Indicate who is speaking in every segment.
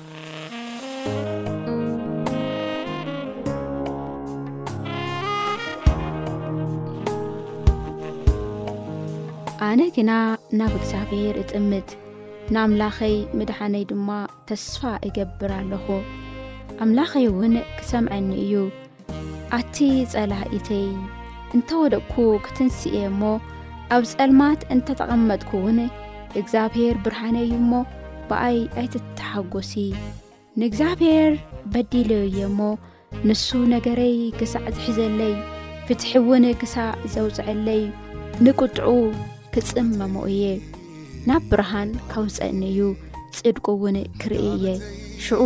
Speaker 1: ኣነ ግና ናብ እግዚኣብሔር እጥምት ንኣምላኸይ ምድሓነይ ድማ ተስፋ እገብር ኣለኹ ኣምላኸይ እውን ክሰምዐኒ እዩ ኣቲ ጸላኢተይ እንተ ወደቕኩ ክትንስእ እየ እሞ ኣብ ጸልማት እንተ ተቐመጥኩ እውን እግዚኣብሔር ብርሃነ እዩ እሞ ብኣይ ኣይትተሓጐሲ ንእግዚኣብሔር በዲለዮ እየ እሞ ንሱ ነገረይ ክሳዕ ዝሕዘለይ ፍትሒ እውን ክሳዕ ዘውፅዐለይ ንቁጥዑ ክጽመሞ እየ ናብ ብርሃን ካውፀእኒ እዩ ፅድቁ እውን ክርኢ እየ ሽዑ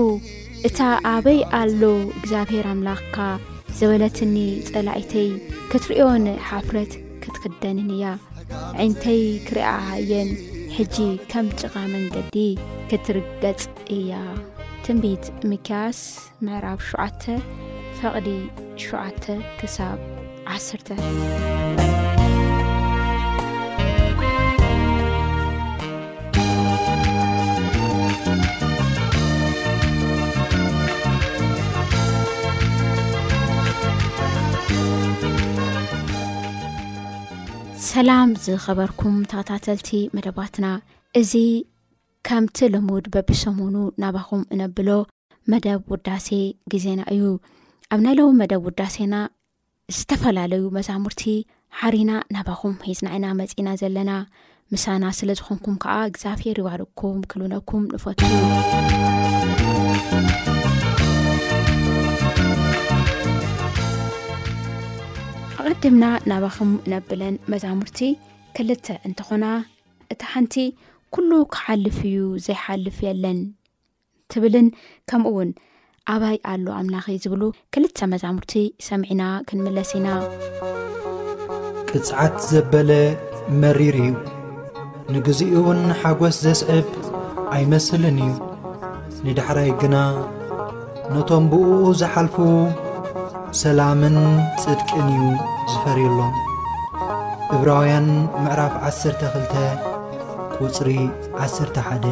Speaker 1: እታ ኣበይ ኣሎ እግዚኣብሔር ኣምላኽካ ዘበለትኒ ፀላኢተይ ክትርእዮን ሓፍረት ክትክደንን እያ ዓይንተይ ክርኣ እየን ሕጂ ከም ጭቓ መንገዲ ክትርገፅ እያ ትንቢት ሚክያስ ምዕራፍ ሸውዓተ ፈቕዲ ሸውዓተ ክሳብ ዓስርተ ሰላም ዝኸበርኩም ታታተልቲ መደባትና እዚ ከምቲ ልሙድ በብሰሙኑ ናባኹም እነብሎ መደብ ውዳሴ ግዜና እዩ ኣብ ናይ ለዉ መደብ ውዳሴና ዝተፈላለዩ መዛሙርቲ ሓሪና ናባኹም ሒዝና ኢና መጺና ዘለና ምሳና ስለ ዝኾንኩም ከዓ እግዚኣብሄር ይባርኩም ክልነኩም ንፈቱ ኣቐድምና ናባኹም ነብለን መዛሙርቲ ክልተ እንትኾና እታ ሓንቲ ኩሉ ክሓልፍ እዩ ዘይሓልፍ የለን ትብልን ከምኡ ውን ኣባይ ኣሉ ኣምላኸ ዝብሉ ክልተ መዛሙርቲ ሰምዒና ክንምለስ ኢና
Speaker 2: ቅፅዓት ዘበለ መሪር እዩ ንግዜኡ እውን ሓጐስ ዘስዕብ ኣይመስልን እዩ ንዳሕራይ ግና ነቶም ብእኡ ዝሓልፉ ሰላምን ጽድቅን እዩ ዝፈርየሎም እብራውያን ምዕራፍ 12 ቁጽሪ 11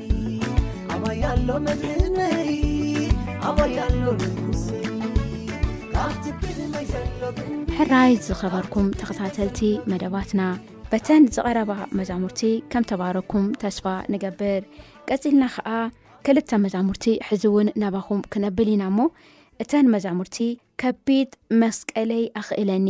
Speaker 3: ኣባይ ኣሎ መድህነይ ኣባይ ኣሎ ንጉሰይ ካብ ትብልመይ ዘሎ
Speaker 1: ሕራይ ዝኸበርኩም ተኸታተልቲ መደባትና በተን ዝቐረባ መዛሙርቲ ከም ተባረኩም ተስፋ ንገብር ቀጺልና ኸኣ ክልተ መዛሙርቲ ሕዚ እውን ናባኹም ክነብል ኢና እሞ እተን መዛሙርቲ ከቢድ መስቀለይ ኣኽእለኒ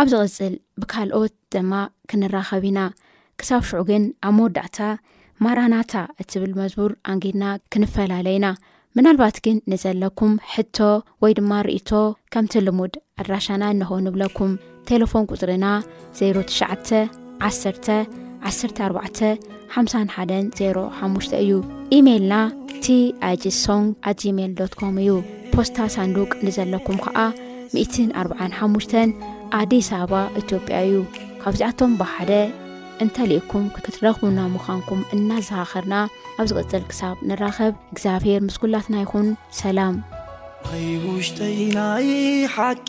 Speaker 4: ኣብ
Speaker 1: ዝቕፅል ብካልኦት ደማ ክንራኸብ ኢና ክሳብ ሽዑ ግን ኣብ መወዳእታ ማራናታ እትብል መዝሙር ኣንጊድና ክንፈላለይና ምናልባት ግን ንዘለኩም ሕቶ ወይ ድማ ርእቶ ከምቲ ልሙድ ኣድራሻና እንኾ ንብለኩም ቴሌፎን ቁፅርና 09 ዓሰርተ ዓሰርተ ኣርባዕተ ሓምሳን ሓደን ዜሮ ሓሙሽተ እዩ ኢሜይልና ቲ ኣይጅ ሶንግ ኣት ጂሜል ዶት ኮም እዩ ፖስታ ሳንዱቅ ንዘለኩም ከዓ ሚእትን ኣርብዓን ሓሙሽተን ኣዲስ ኣበባ ኢትዮጵያ እዩ ካብዚኣቶም ብሓደ እንተልእኩም ክትረኽቡና ምዃንኩም እናዘኻኸርና ኣብ ዝቕፅል ክሳብ ንራኸብ እግዚኣብሄር ምስ ኩላትና ይኹን ሰላም
Speaker 5: ይ ውሽጠይ ናይ ሓቂ